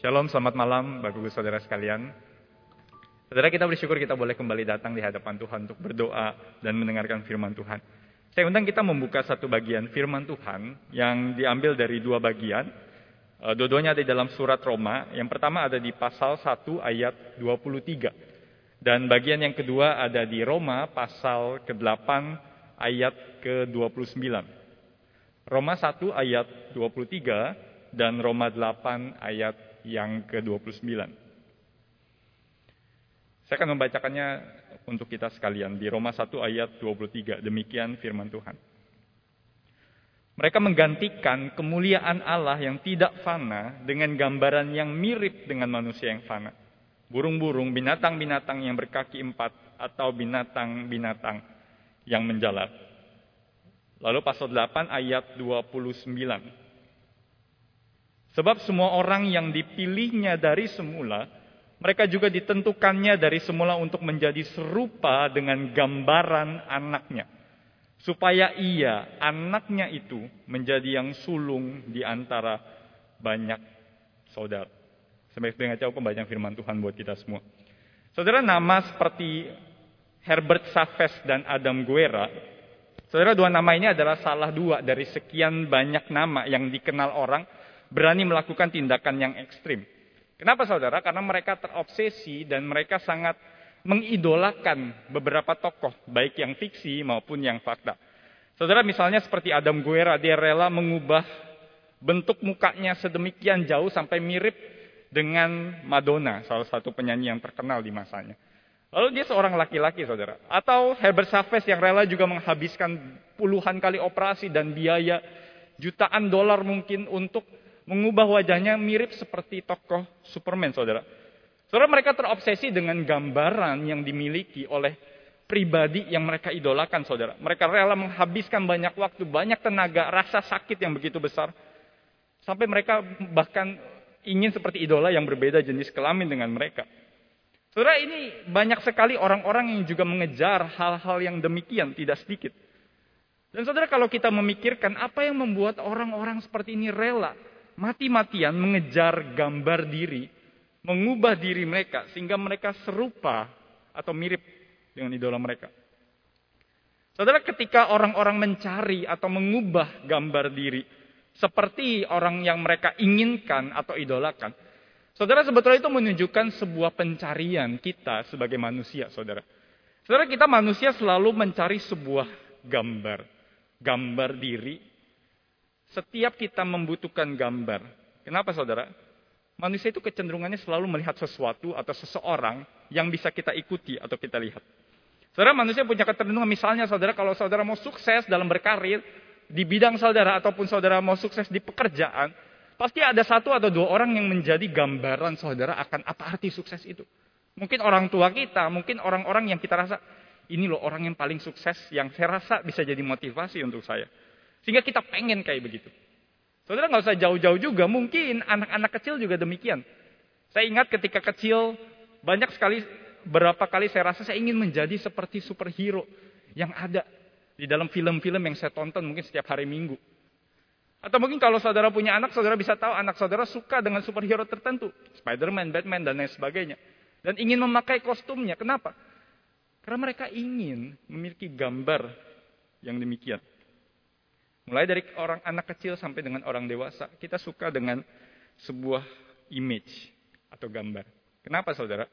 Shalom, selamat malam Ibu Saudara sekalian. Saudara kita bersyukur kita boleh kembali datang di hadapan Tuhan untuk berdoa dan mendengarkan firman Tuhan. Saya undang kita membuka satu bagian firman Tuhan yang diambil dari dua bagian. Eh, dua-duanya ada di dalam surat Roma. Yang pertama ada di pasal 1 ayat 23. Dan bagian yang kedua ada di Roma pasal ke-8 ayat ke-29. Roma 1 ayat 23 dan Roma 8 ayat yang ke-29. Saya akan membacakannya untuk kita sekalian di Roma 1 ayat 23. Demikian firman Tuhan. Mereka menggantikan kemuliaan Allah yang tidak fana dengan gambaran yang mirip dengan manusia yang fana. Burung-burung, binatang-binatang yang berkaki empat, atau binatang-binatang yang menjalar. Lalu pasal 8 ayat 29. Sebab semua orang yang dipilihnya dari semula, mereka juga ditentukannya dari semula untuk menjadi serupa dengan gambaran anaknya. Supaya ia, anaknya itu, menjadi yang sulung di antara banyak saudara. Sampai dengan jauh pembacaan firman Tuhan buat kita semua. Saudara nama seperti Herbert Safes dan Adam Guerra, saudara dua nama ini adalah salah dua dari sekian banyak nama yang dikenal orang berani melakukan tindakan yang ekstrim. Kenapa saudara? Karena mereka terobsesi dan mereka sangat mengidolakan beberapa tokoh, baik yang fiksi maupun yang fakta. Saudara misalnya seperti Adam Guerra, dia rela mengubah bentuk mukanya sedemikian jauh sampai mirip dengan Madonna, salah satu penyanyi yang terkenal di masanya. Lalu dia seorang laki-laki, saudara. Atau Herbert Chavez yang rela juga menghabiskan puluhan kali operasi dan biaya jutaan dolar mungkin untuk mengubah wajahnya mirip seperti tokoh Superman, saudara. Saudara mereka terobsesi dengan gambaran yang dimiliki oleh pribadi yang mereka idolakan, saudara. Mereka rela menghabiskan banyak waktu, banyak tenaga, rasa sakit yang begitu besar. Sampai mereka bahkan ingin seperti idola yang berbeda jenis kelamin dengan mereka. Saudara ini banyak sekali orang-orang yang juga mengejar hal-hal yang demikian, tidak sedikit. Dan saudara kalau kita memikirkan apa yang membuat orang-orang seperti ini rela mati-matian mengejar gambar diri, mengubah diri mereka sehingga mereka serupa atau mirip dengan idola mereka. Saudara, ketika orang-orang mencari atau mengubah gambar diri seperti orang yang mereka inginkan atau idolakan, saudara sebetulnya itu menunjukkan sebuah pencarian kita sebagai manusia, saudara. Saudara, kita manusia selalu mencari sebuah gambar, gambar diri setiap kita membutuhkan gambar. Kenapa saudara? Manusia itu kecenderungannya selalu melihat sesuatu atau seseorang yang bisa kita ikuti atau kita lihat. Saudara manusia punya kecenderungan misalnya saudara kalau saudara mau sukses dalam berkarir di bidang saudara ataupun saudara mau sukses di pekerjaan, pasti ada satu atau dua orang yang menjadi gambaran saudara akan apa arti sukses itu. Mungkin orang tua kita, mungkin orang-orang yang kita rasa ini loh orang yang paling sukses yang saya rasa bisa jadi motivasi untuk saya. Sehingga kita pengen kayak begitu. Saudara nggak usah jauh-jauh juga, mungkin anak-anak kecil juga demikian. Saya ingat ketika kecil, banyak sekali, berapa kali saya rasa saya ingin menjadi seperti superhero yang ada di dalam film-film yang saya tonton mungkin setiap hari minggu. Atau mungkin kalau saudara punya anak, saudara bisa tahu anak saudara suka dengan superhero tertentu. Spider-Man, Batman, dan lain sebagainya. Dan ingin memakai kostumnya. Kenapa? Karena mereka ingin memiliki gambar yang demikian. Mulai dari orang anak kecil sampai dengan orang dewasa, kita suka dengan sebuah image atau gambar. Kenapa saudara?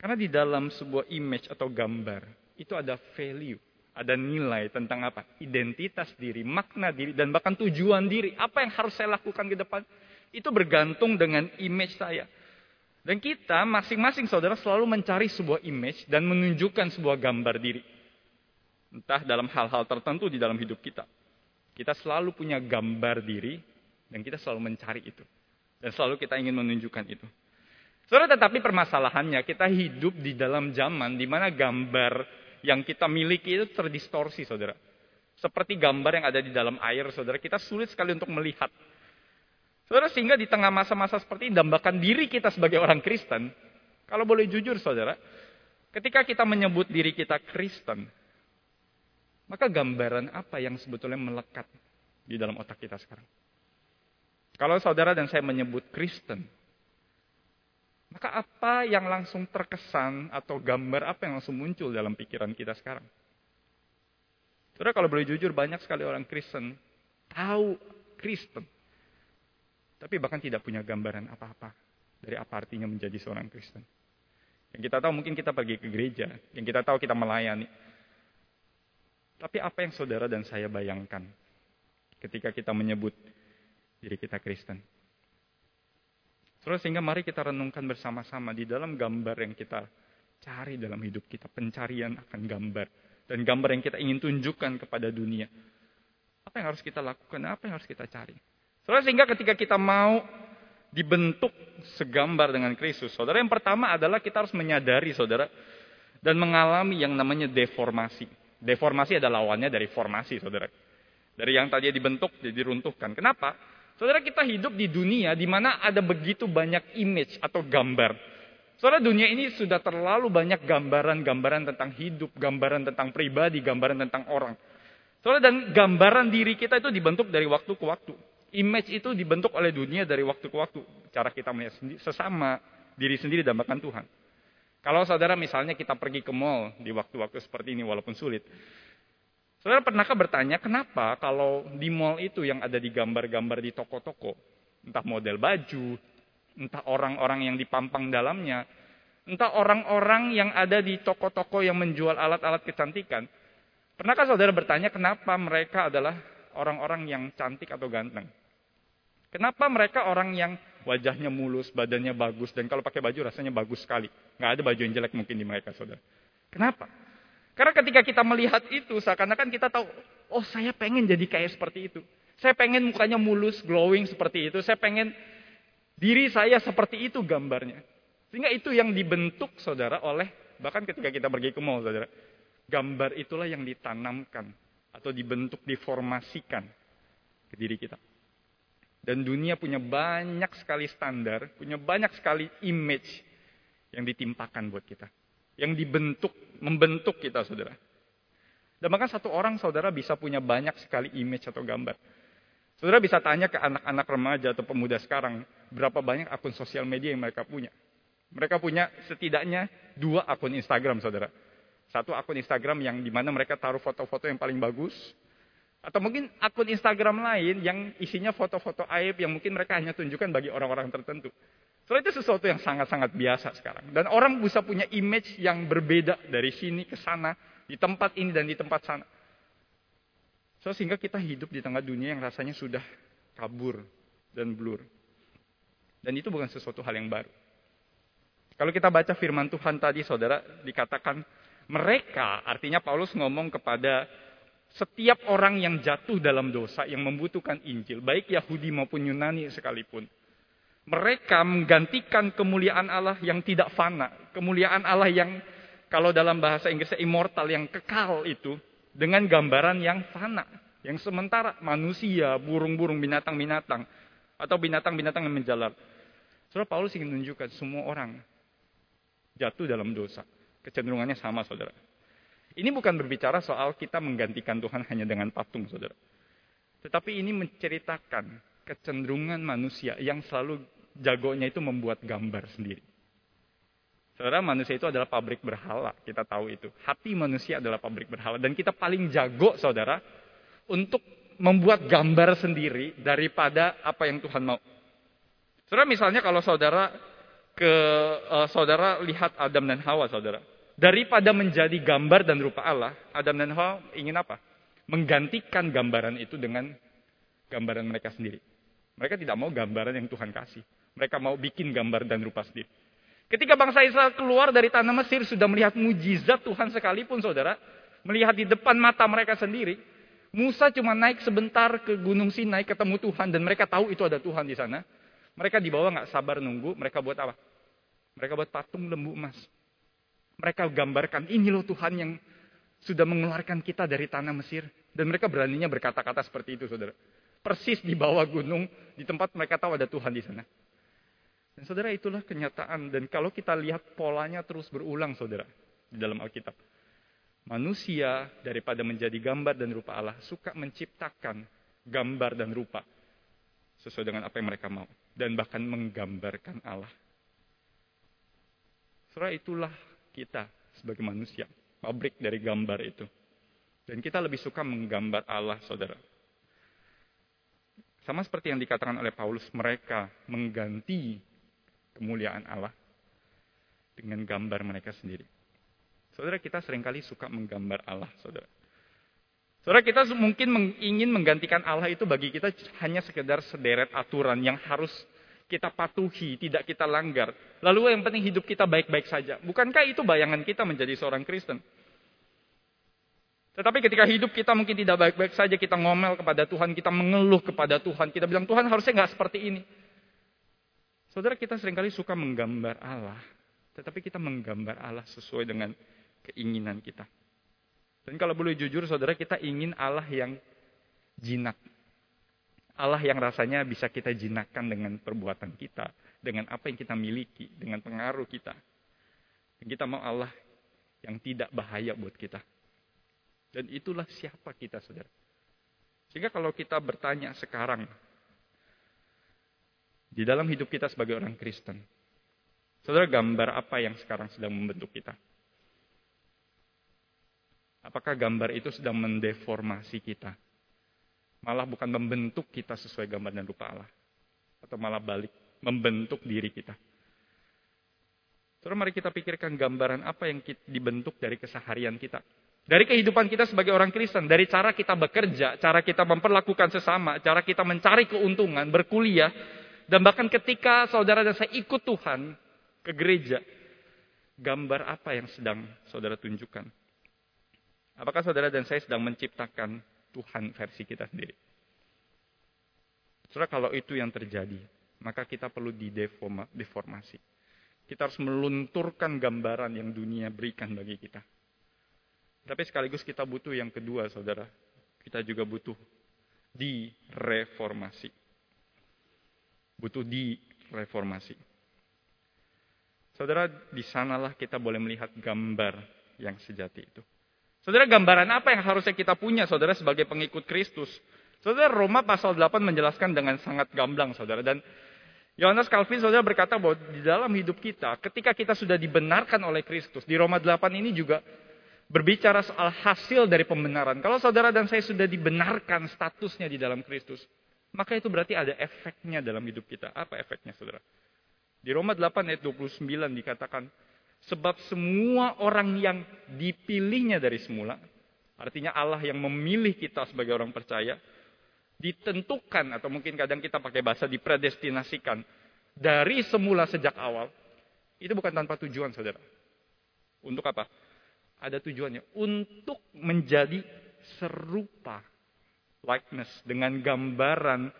Karena di dalam sebuah image atau gambar, itu ada value, ada nilai tentang apa? Identitas diri, makna diri, dan bahkan tujuan diri. Apa yang harus saya lakukan ke depan? Itu bergantung dengan image saya. Dan kita masing-masing saudara selalu mencari sebuah image dan menunjukkan sebuah gambar diri. Entah dalam hal-hal tertentu di dalam hidup kita. Kita selalu punya gambar diri dan kita selalu mencari itu. Dan selalu kita ingin menunjukkan itu. Saudara, tetapi permasalahannya kita hidup di dalam zaman di mana gambar yang kita miliki itu terdistorsi, saudara. Seperti gambar yang ada di dalam air, saudara. Kita sulit sekali untuk melihat. Saudara, sehingga di tengah masa-masa seperti ini, dambakan diri kita sebagai orang Kristen, kalau boleh jujur, saudara, ketika kita menyebut diri kita Kristen, maka gambaran apa yang sebetulnya melekat di dalam otak kita sekarang? Kalau saudara dan saya menyebut Kristen, maka apa yang langsung terkesan atau gambar apa yang langsung muncul dalam pikiran kita sekarang? Saudara kalau boleh jujur banyak sekali orang Kristen tahu Kristen. Tapi bahkan tidak punya gambaran apa-apa dari apa artinya menjadi seorang Kristen. Yang kita tahu mungkin kita pergi ke gereja, yang kita tahu kita melayani. Tapi apa yang saudara dan saya bayangkan ketika kita menyebut diri kita Kristen. Terus sehingga mari kita renungkan bersama-sama di dalam gambar yang kita cari dalam hidup kita, pencarian akan gambar dan gambar yang kita ingin tunjukkan kepada dunia. Apa yang harus kita lakukan? Apa yang harus kita cari? Saudara sehingga ketika kita mau dibentuk segambar dengan Kristus, saudara yang pertama adalah kita harus menyadari saudara dan mengalami yang namanya deformasi. Deformasi adalah lawannya dari formasi, saudara. Dari yang tadi dibentuk jadi runtuhkan. Kenapa? Saudara kita hidup di dunia di mana ada begitu banyak image atau gambar. Saudara dunia ini sudah terlalu banyak gambaran-gambaran tentang hidup, gambaran tentang pribadi, gambaran tentang orang. Saudara dan gambaran diri kita itu dibentuk dari waktu ke waktu. Image itu dibentuk oleh dunia dari waktu ke waktu. Cara kita melihat sesama diri sendiri dan bahkan Tuhan. Kalau saudara misalnya kita pergi ke mall di waktu-waktu seperti ini walaupun sulit. Saudara pernahkah bertanya kenapa kalau di mall itu yang ada di gambar-gambar di toko-toko, entah model baju, entah orang-orang yang dipampang dalamnya, entah orang-orang yang ada di toko-toko yang menjual alat-alat kecantikan. Pernahkah saudara bertanya kenapa mereka adalah orang-orang yang cantik atau ganteng? Kenapa mereka orang yang wajahnya mulus, badannya bagus, dan kalau pakai baju rasanya bagus sekali. Nggak ada baju yang jelek mungkin di mereka, saudara. Kenapa? Karena ketika kita melihat itu, seakan-akan kita tahu, oh saya pengen jadi kayak seperti itu. Saya pengen mukanya mulus, glowing seperti itu. Saya pengen diri saya seperti itu gambarnya. Sehingga itu yang dibentuk saudara oleh, bahkan ketika kita pergi ke mall saudara. Gambar itulah yang ditanamkan atau dibentuk, diformasikan ke diri kita. Dan dunia punya banyak sekali standar, punya banyak sekali image yang ditimpakan buat kita yang dibentuk, membentuk kita saudara. Dan bahkan satu orang saudara bisa punya banyak sekali image atau gambar. Saudara bisa tanya ke anak-anak remaja atau pemuda sekarang, berapa banyak akun sosial media yang mereka punya. Mereka punya setidaknya dua akun Instagram, saudara. Satu akun Instagram yang di mana mereka taruh foto-foto yang paling bagus. Atau mungkin akun Instagram lain yang isinya foto-foto aib yang mungkin mereka hanya tunjukkan bagi orang-orang tertentu. Soalnya itu sesuatu yang sangat-sangat biasa sekarang. Dan orang bisa punya image yang berbeda dari sini ke sana, di tempat ini dan di tempat sana. So, sehingga kita hidup di tengah dunia yang rasanya sudah kabur dan blur. Dan itu bukan sesuatu hal yang baru. Kalau kita baca firman Tuhan tadi, saudara, dikatakan mereka, artinya Paulus ngomong kepada setiap orang yang jatuh dalam dosa, yang membutuhkan Injil, baik Yahudi maupun Yunani sekalipun mereka menggantikan kemuliaan Allah yang tidak fana, kemuliaan Allah yang kalau dalam bahasa Inggrisnya immortal yang kekal itu dengan gambaran yang fana, yang sementara manusia, burung-burung, binatang-binatang atau binatang-binatang yang menjalar. Saudara Paulus ingin menunjukkan semua orang jatuh dalam dosa. Kecenderungannya sama, saudara. Ini bukan berbicara soal kita menggantikan Tuhan hanya dengan patung, saudara. Tetapi ini menceritakan kecenderungan manusia yang selalu jagonya itu membuat gambar sendiri. Saudara, manusia itu adalah pabrik berhala, kita tahu itu. Hati manusia adalah pabrik berhala. Dan kita paling jago, saudara, untuk membuat gambar sendiri daripada apa yang Tuhan mau. Saudara, misalnya kalau saudara ke uh, saudara lihat Adam dan Hawa, saudara. Daripada menjadi gambar dan rupa Allah, Adam dan Hawa ingin apa? Menggantikan gambaran itu dengan gambaran mereka sendiri. Mereka tidak mau gambaran yang Tuhan kasih. Mereka mau bikin gambar dan rupa sendiri. Ketika bangsa Israel keluar dari tanah Mesir sudah melihat mujizat Tuhan sekalipun saudara. Melihat di depan mata mereka sendiri. Musa cuma naik sebentar ke Gunung Sinai ketemu Tuhan. Dan mereka tahu itu ada Tuhan di sana. Mereka di bawah nggak sabar nunggu. Mereka buat apa? Mereka buat patung lembu emas. Mereka gambarkan ini loh Tuhan yang sudah mengeluarkan kita dari tanah Mesir. Dan mereka beraninya berkata-kata seperti itu saudara. Persis di bawah gunung, di tempat mereka tahu ada Tuhan di sana. Dan saudara itulah kenyataan. Dan kalau kita lihat polanya terus berulang saudara. Di dalam Alkitab. Manusia daripada menjadi gambar dan rupa Allah. Suka menciptakan gambar dan rupa. sesuai dengan apa yang mereka mau dan bahkan menggambarkan Allah. Saudara itulah kita sebagai manusia, pabrik dari gambar itu. Dan kita lebih suka menggambar Allah, saudara. Sama seperti yang dikatakan oleh Paulus, mereka mengganti kemuliaan Allah dengan gambar mereka sendiri. Saudara, kita sering kali suka menggambar Allah, saudara. Saudara, kita mungkin ingin menggantikan Allah itu bagi kita hanya sekedar sederet aturan yang harus kita patuhi, tidak kita langgar. Lalu yang penting hidup kita baik-baik saja. Bukankah itu bayangan kita menjadi seorang Kristen? Tetapi ketika hidup kita mungkin tidak baik-baik saja, kita ngomel kepada Tuhan, kita mengeluh kepada Tuhan, kita bilang Tuhan harusnya nggak seperti ini. Saudara kita sering kali suka menggambar Allah, tetapi kita menggambar Allah sesuai dengan keinginan kita. Dan kalau boleh jujur saudara kita ingin Allah yang jinak, Allah yang rasanya bisa kita jinakkan dengan perbuatan kita, dengan apa yang kita miliki, dengan pengaruh kita. Dan kita mau Allah yang tidak bahaya buat kita. Dan itulah siapa kita, saudara. Sehingga kalau kita bertanya sekarang, di dalam hidup kita sebagai orang Kristen, saudara gambar apa yang sekarang sedang membentuk kita? Apakah gambar itu sedang mendeformasi kita? Malah bukan membentuk kita sesuai gambar dan rupa Allah. Atau malah balik, membentuk diri kita. Terus mari kita pikirkan gambaran apa yang dibentuk dari keseharian kita. Dari kehidupan kita sebagai orang Kristen, dari cara kita bekerja, cara kita memperlakukan sesama, cara kita mencari keuntungan, berkuliah, dan bahkan ketika saudara dan saya ikut Tuhan ke gereja, gambar apa yang sedang saudara tunjukkan? Apakah saudara dan saya sedang menciptakan Tuhan versi kita sendiri. Saudara kalau itu yang terjadi, maka kita perlu dideformasi. Kita harus melunturkan gambaran yang dunia berikan bagi kita. Tapi sekaligus kita butuh yang kedua, saudara. Kita juga butuh direformasi. Butuh direformasi. Saudara, di sanalah kita boleh melihat gambar yang sejati itu. Saudara, gambaran apa yang harusnya kita punya, saudara, sebagai pengikut Kristus? Saudara, Roma pasal 8 menjelaskan dengan sangat gamblang, saudara. Dan Yohanes Calvin, saudara, berkata bahwa di dalam hidup kita, ketika kita sudah dibenarkan oleh Kristus, di Roma 8 ini juga berbicara soal hasil dari pembenaran. Kalau saudara dan saya sudah dibenarkan statusnya di dalam Kristus, maka itu berarti ada efeknya dalam hidup kita. Apa efeknya, saudara? Di Roma 8 ayat 29 dikatakan, Sebab semua orang yang dipilihnya dari semula, artinya Allah yang memilih kita sebagai orang percaya, ditentukan atau mungkin kadang kita pakai bahasa dipredestinasikan dari semula sejak awal, itu bukan tanpa tujuan saudara. Untuk apa? Ada tujuannya. Untuk menjadi serupa likeness dengan gambaran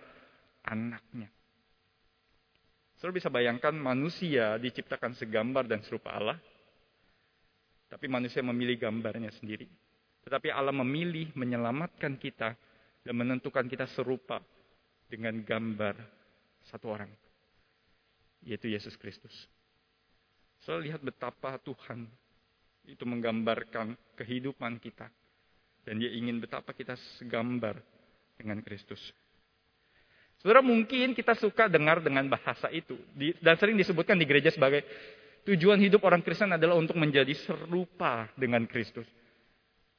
anaknya. Saudara bisa bayangkan manusia diciptakan segambar dan serupa Allah. Tapi manusia memilih gambarnya sendiri. Tetapi Allah memilih menyelamatkan kita dan menentukan kita serupa dengan gambar satu orang. Yaitu Yesus Kristus. Saudara lihat betapa Tuhan itu menggambarkan kehidupan kita. Dan dia ingin betapa kita segambar dengan Kristus. Saudara mungkin kita suka dengar dengan bahasa itu. dan sering disebutkan di gereja sebagai tujuan hidup orang Kristen adalah untuk menjadi serupa dengan Kristus.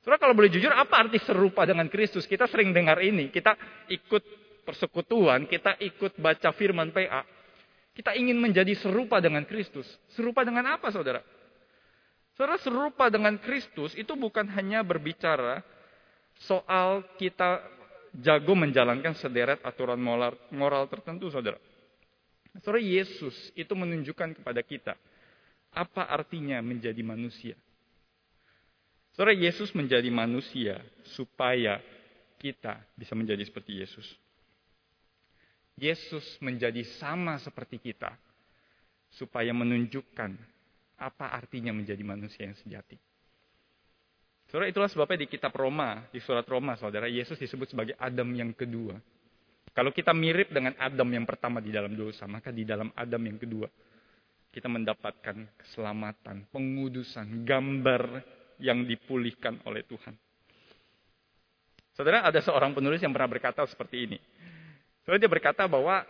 Saudara kalau boleh jujur apa arti serupa dengan Kristus? Kita sering dengar ini. Kita ikut persekutuan, kita ikut baca firman PA. Kita ingin menjadi serupa dengan Kristus. Serupa dengan apa saudara? Saudara serupa dengan Kristus itu bukan hanya berbicara soal kita jago menjalankan sederet aturan moral, moral tertentu, saudara. Saudara Yesus itu menunjukkan kepada kita apa artinya menjadi manusia. Saudara Yesus menjadi manusia supaya kita bisa menjadi seperti Yesus. Yesus menjadi sama seperti kita supaya menunjukkan apa artinya menjadi manusia yang sejati. Saudara itulah sebabnya di kitab Roma, di surat Roma, saudara, Yesus disebut sebagai Adam yang kedua. Kalau kita mirip dengan Adam yang pertama di dalam dosa, maka di dalam Adam yang kedua, kita mendapatkan keselamatan, pengudusan, gambar yang dipulihkan oleh Tuhan. Saudara, ada seorang penulis yang pernah berkata seperti ini. Soalnya dia berkata bahwa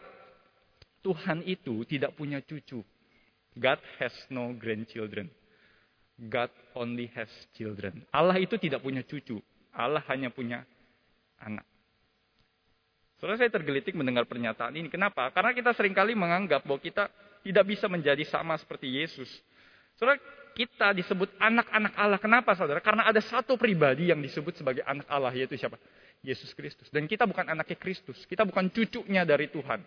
Tuhan itu tidak punya cucu. God has no grandchildren. God only has children. Allah itu tidak punya cucu. Allah hanya punya anak. Soalnya saya tergelitik mendengar pernyataan ini. Kenapa? Karena kita sering kali menganggap bahwa kita tidak bisa menjadi sama seperti Yesus. Saudara, kita disebut anak-anak Allah. Kenapa saudara? Karena ada satu pribadi yang disebut sebagai anak Allah, yaitu siapa? Yesus Kristus. Dan kita bukan anaknya Kristus. Kita bukan cucunya dari Tuhan.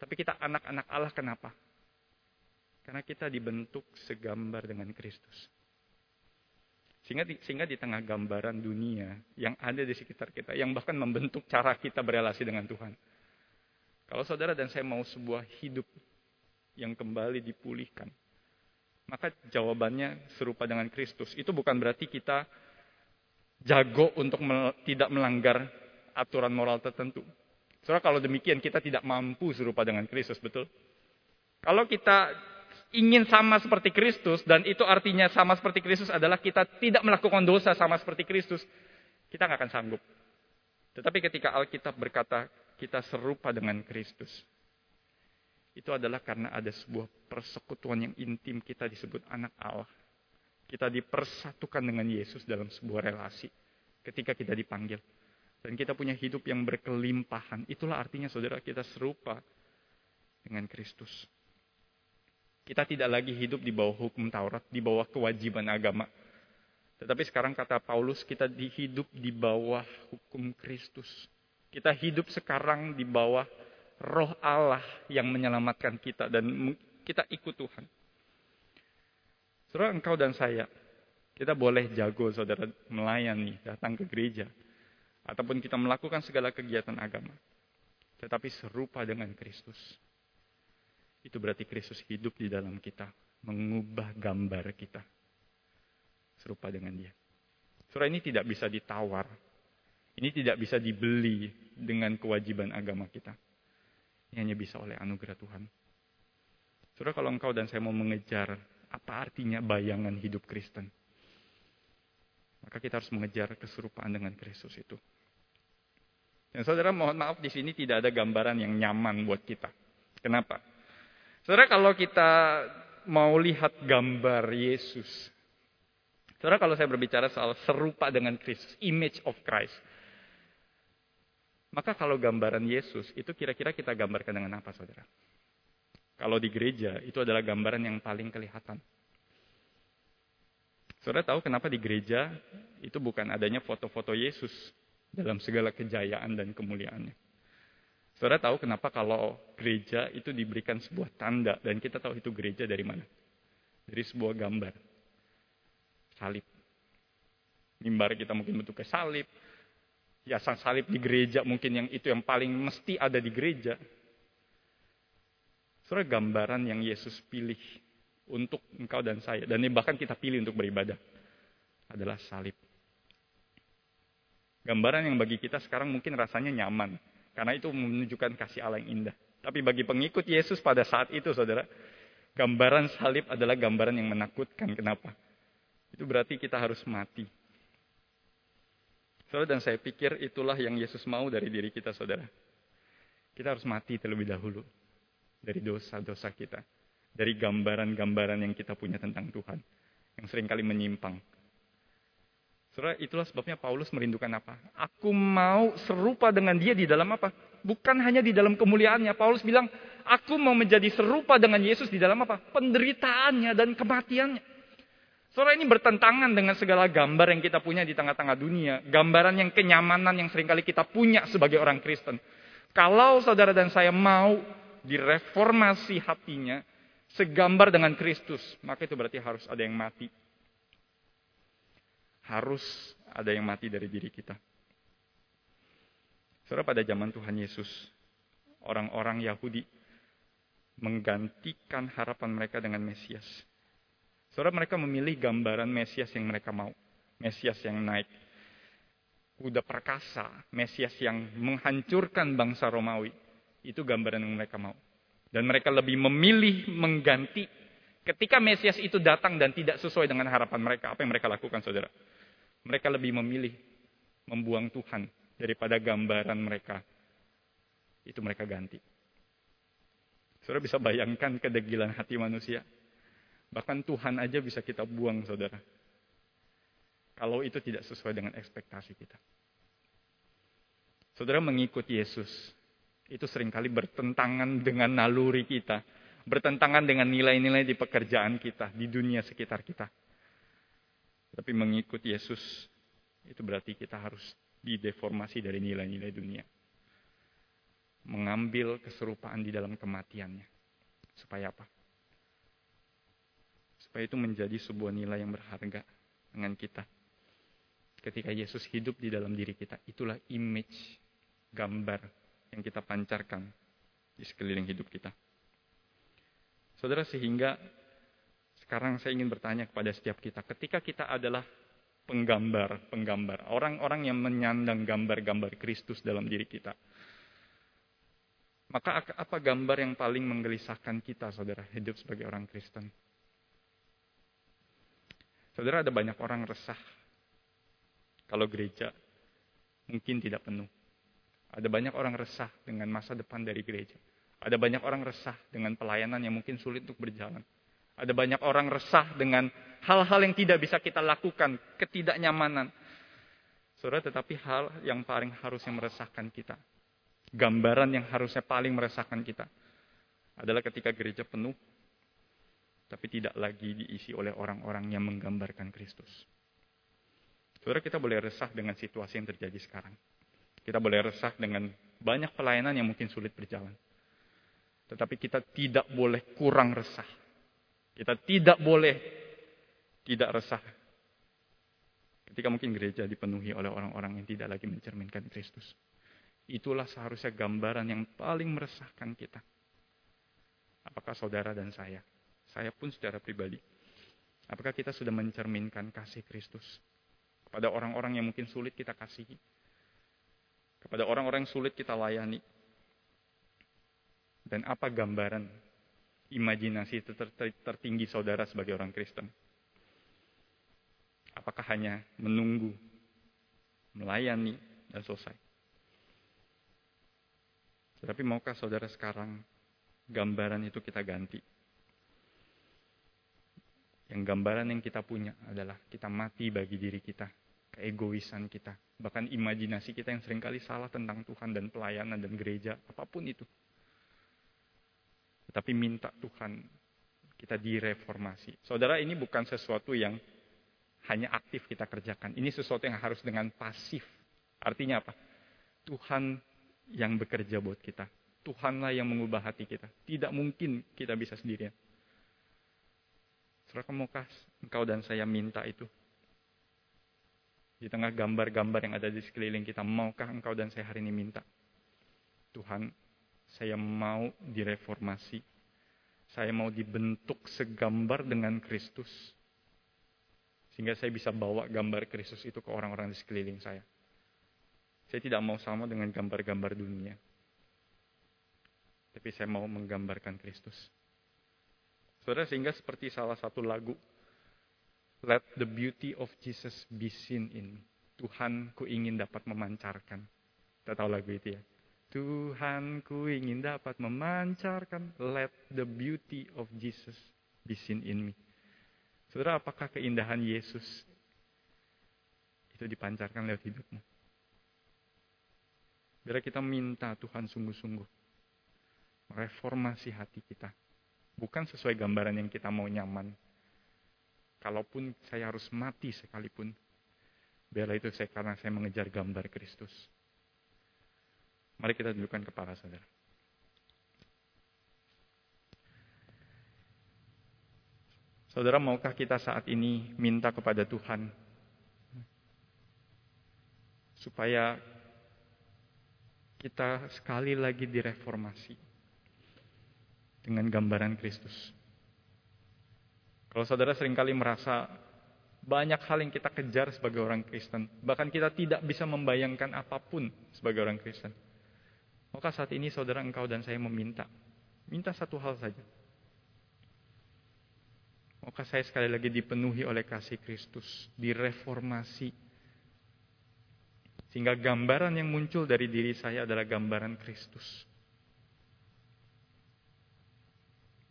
Tapi kita anak-anak Allah kenapa? Karena kita dibentuk segambar dengan Kristus. Sehingga di, sehingga di tengah gambaran dunia yang ada di sekitar kita, yang bahkan membentuk cara kita berelasi dengan Tuhan. Kalau saudara dan saya mau sebuah hidup yang kembali dipulihkan, maka jawabannya serupa dengan Kristus. Itu bukan berarti kita jago untuk mel tidak melanggar aturan moral tertentu. Soalnya kalau demikian kita tidak mampu serupa dengan Kristus, betul? Kalau kita ingin sama seperti Kristus dan itu artinya sama seperti Kristus adalah kita tidak melakukan dosa sama seperti Kristus, kita nggak akan sanggup. Tetapi ketika Alkitab berkata kita serupa dengan Kristus, itu adalah karena ada sebuah persekutuan yang intim kita disebut anak Allah. Kita dipersatukan dengan Yesus dalam sebuah relasi ketika kita dipanggil. Dan kita punya hidup yang berkelimpahan. Itulah artinya saudara kita serupa dengan Kristus. Kita tidak lagi hidup di bawah hukum Taurat, di bawah kewajiban agama. Tetapi sekarang kata Paulus, kita dihidup di bawah hukum Kristus. Kita hidup sekarang di bawah roh Allah yang menyelamatkan kita dan kita ikut Tuhan. Saudara, engkau dan saya, kita boleh jago saudara melayani, datang ke gereja ataupun kita melakukan segala kegiatan agama. Tetapi serupa dengan Kristus. Itu berarti Kristus hidup di dalam kita, mengubah gambar kita. Serupa dengan dia. Surah ini tidak bisa ditawar. Ini tidak bisa dibeli dengan kewajiban agama kita. Ini hanya bisa oleh anugerah Tuhan. Saudara, kalau engkau dan saya mau mengejar apa artinya bayangan hidup Kristen, maka kita harus mengejar keserupaan dengan Kristus itu. Dan saudara mohon maaf di sini tidak ada gambaran yang nyaman buat kita. Kenapa? Saudara kalau kita mau lihat gambar Yesus. Saudara kalau saya berbicara soal serupa dengan Kristus, image of Christ. Maka kalau gambaran Yesus itu kira-kira kita gambarkan dengan apa saudara? Kalau di gereja itu adalah gambaran yang paling kelihatan. Saudara tahu kenapa di gereja itu bukan adanya foto-foto Yesus dalam segala kejayaan dan kemuliaannya. Saudara tahu kenapa kalau gereja itu diberikan sebuah tanda dan kita tahu itu gereja dari mana? Dari sebuah gambar. Salib. Mimbar kita mungkin bentuknya salib. Hiasan salib di gereja mungkin yang itu yang paling mesti ada di gereja. Saudara gambaran yang Yesus pilih untuk engkau dan saya. Dan ini bahkan kita pilih untuk beribadah. Adalah salib. Gambaran yang bagi kita sekarang mungkin rasanya nyaman. Karena itu menunjukkan kasih Allah yang indah. Tapi bagi pengikut Yesus pada saat itu, saudara, gambaran salib adalah gambaran yang menakutkan. Kenapa? Itu berarti kita harus mati. Saudara, dan saya pikir itulah yang Yesus mau dari diri kita, saudara. Kita harus mati terlebih dahulu. Dari dosa-dosa kita. Dari gambaran-gambaran yang kita punya tentang Tuhan. Yang sering kali menyimpang. Saudara, itulah sebabnya Paulus merindukan apa? Aku mau serupa dengan dia di dalam apa? Bukan hanya di dalam kemuliaannya. Paulus bilang, aku mau menjadi serupa dengan Yesus di dalam apa? Penderitaannya dan kematiannya. Saudara ini bertentangan dengan segala gambar yang kita punya di tengah-tengah dunia. Gambaran yang kenyamanan yang sering kali kita punya sebagai orang Kristen. Kalau saudara dan saya mau direformasi hatinya, segambar dengan Kristus, maka itu berarti harus ada yang mati harus ada yang mati dari diri kita. Saudara pada zaman Tuhan Yesus, orang-orang Yahudi menggantikan harapan mereka dengan Mesias. Saudara mereka memilih gambaran Mesias yang mereka mau. Mesias yang naik. Kuda perkasa, Mesias yang menghancurkan bangsa Romawi. Itu gambaran yang mereka mau. Dan mereka lebih memilih mengganti ketika Mesias itu datang dan tidak sesuai dengan harapan mereka. Apa yang mereka lakukan saudara? Mereka lebih memilih membuang Tuhan daripada gambaran mereka Itu mereka ganti. Saudara bisa bayangkan kedegilan hati manusia. Bahkan Tuhan aja bisa kita buang, saudara. Kalau itu tidak sesuai dengan ekspektasi kita. Saudara mengikut Yesus, itu sering kali bertentangan dengan naluri kita. Bertentangan dengan nilai-nilai di pekerjaan kita, di dunia sekitar kita. Tapi mengikut Yesus, itu berarti kita harus dideformasi dari nilai-nilai dunia. Mengambil keserupaan di dalam kematiannya. Supaya apa? Supaya itu menjadi sebuah nilai yang berharga dengan kita. Ketika Yesus hidup di dalam diri kita, itulah image, gambar yang kita pancarkan di sekeliling hidup kita. Saudara, sehingga sekarang saya ingin bertanya kepada setiap kita, ketika kita adalah penggambar-penggambar, orang-orang yang menyandang gambar-gambar Kristus dalam diri kita, maka apa gambar yang paling menggelisahkan kita, saudara, hidup sebagai orang Kristen? Saudara, ada banyak orang resah kalau gereja mungkin tidak penuh. Ada banyak orang resah dengan masa depan dari gereja. Ada banyak orang resah dengan pelayanan yang mungkin sulit untuk berjalan. Ada banyak orang resah dengan hal-hal yang tidak bisa kita lakukan, ketidaknyamanan. Saudara, tetapi hal yang paling harusnya meresahkan kita, gambaran yang harusnya paling meresahkan kita, adalah ketika gereja penuh, tapi tidak lagi diisi oleh orang-orang yang menggambarkan Kristus. Saudara, kita boleh resah dengan situasi yang terjadi sekarang. Kita boleh resah dengan banyak pelayanan yang mungkin sulit berjalan. Tetapi kita tidak boleh kurang resah. Kita tidak boleh tidak resah. Ketika mungkin gereja dipenuhi oleh orang-orang yang tidak lagi mencerminkan Kristus. Itulah seharusnya gambaran yang paling meresahkan kita. Apakah saudara dan saya? Saya pun secara pribadi. Apakah kita sudah mencerminkan kasih Kristus? Kepada orang-orang yang mungkin sulit kita kasihi. Kepada orang-orang yang sulit kita layani. Dan apa gambaran imajinasi tertinggi saudara sebagai orang Kristen? Apakah hanya menunggu, melayani, dan selesai? Tetapi maukah saudara sekarang gambaran itu kita ganti? Yang gambaran yang kita punya adalah kita mati bagi diri kita, keegoisan kita, bahkan imajinasi kita yang sering kali salah tentang Tuhan dan pelayanan dan gereja, apa pun itu. Tetapi minta Tuhan kita direformasi. Saudara, ini bukan sesuatu yang hanya aktif kita kerjakan. Ini sesuatu yang harus dengan pasif. Artinya apa? Tuhan yang bekerja buat kita. Tuhanlah yang mengubah hati kita. Tidak mungkin kita bisa sendirian. Saudara, maukah engkau dan saya minta itu? Di tengah gambar-gambar yang ada di sekeliling kita, maukah engkau dan saya hari ini minta? Tuhan, saya mau direformasi. Saya mau dibentuk segambar dengan Kristus. Sehingga saya bisa bawa gambar Kristus itu ke orang-orang di sekeliling saya. Saya tidak mau sama dengan gambar-gambar dunia. Tapi saya mau menggambarkan Kristus. Saudara, sehingga seperti salah satu lagu, Let the beauty of Jesus be seen in me. Tuhan, ku ingin dapat memancarkan. Kita tahu lagu itu ya. Tuhan, ku ingin dapat memancarkan. Let the beauty of Jesus be seen in me. Saudara, apakah keindahan Yesus itu dipancarkan lewat hidupmu? Biar kita minta Tuhan sungguh-sungguh mereformasi hati kita Bukan sesuai gambaran yang kita mau nyaman. Kalaupun saya harus mati sekalipun, biarlah itu saya karena saya mengejar gambar Kristus. Mari kita dudukkan kepala saudara. Saudara, maukah kita saat ini minta kepada Tuhan supaya kita sekali lagi direformasi? dengan gambaran Kristus. Kalau saudara sering kali merasa banyak hal yang kita kejar sebagai orang Kristen, bahkan kita tidak bisa membayangkan apa pun sebagai orang Kristen. Maka saat ini saudara engkau dan saya meminta. Minta satu hal saja. Maka saya sekali lagi dipenuhi oleh kasih Kristus. Direformasi. Sehingga gambaran yang muncul dari diri saya adalah gambaran Kristus.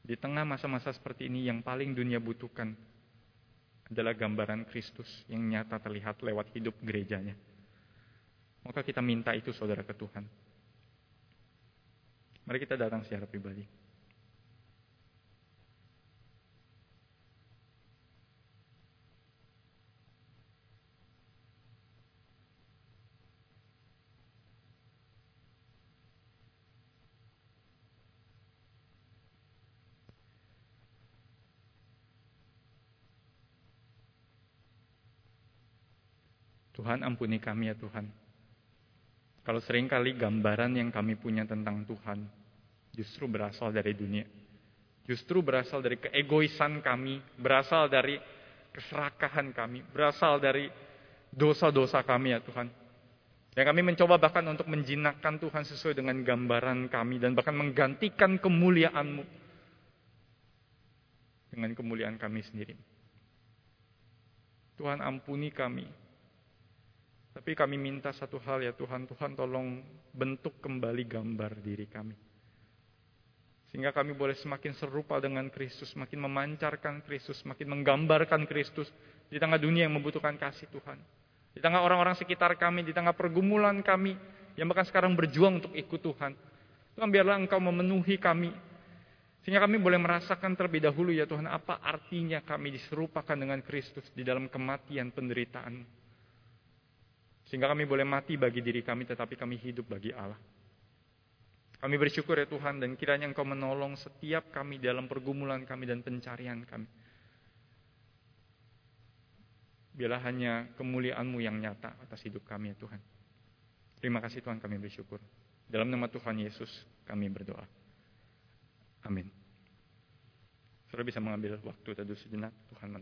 Di tengah masa-masa seperti ini yang paling dunia butuhkan adalah gambaran Kristus yang nyata terlihat lewat hidup gerejanya. Maka kita minta itu saudara ke Tuhan. Mari kita datang secara pribadi. Tuhan ampuni kami ya Tuhan. Kalau sering kali gambaran yang kami punya tentang Tuhan justru berasal dari dunia. Justru berasal dari keegoisan kami, berasal dari keserakahan kami, berasal dari dosa-dosa kami ya Tuhan. Yang kami mencoba bahkan untuk menjinakkan Tuhan sesuai dengan gambaran kami dan bahkan menggantikan kemuliaan-Mu dengan kemuliaan kami sendiri. Tuhan ampuni kami tapi kami minta satu hal ya Tuhan, Tuhan tolong bentuk kembali gambar diri kami. Sehingga kami boleh semakin serupa dengan Kristus, semakin memancarkan Kristus, semakin menggambarkan Kristus di tengah dunia yang membutuhkan kasih Tuhan. Di tengah orang-orang sekitar kami, di tengah pergumulan kami, yang bahkan sekarang berjuang untuk ikut Tuhan. Tuhan biarlah Engkau memenuhi kami. Sehingga kami boleh merasakan terlebih dahulu ya Tuhan, apa artinya kami diserupakan dengan Kristus di dalam kematian penderitaan sehingga kami boleh mati bagi diri kami, tetapi kami hidup bagi Allah. Kami bersyukur ya Tuhan, dan kiranya Engkau menolong setiap kami dalam pergumulan kami dan pencarian kami. Biarlah hanya kemuliaan-Mu yang nyata atas hidup kami ya Tuhan. Terima kasih Tuhan kami bersyukur. Dalam nama Tuhan Yesus kami berdoa. Amin. Saudara bisa mengambil waktu teduh sejenak. Tuhan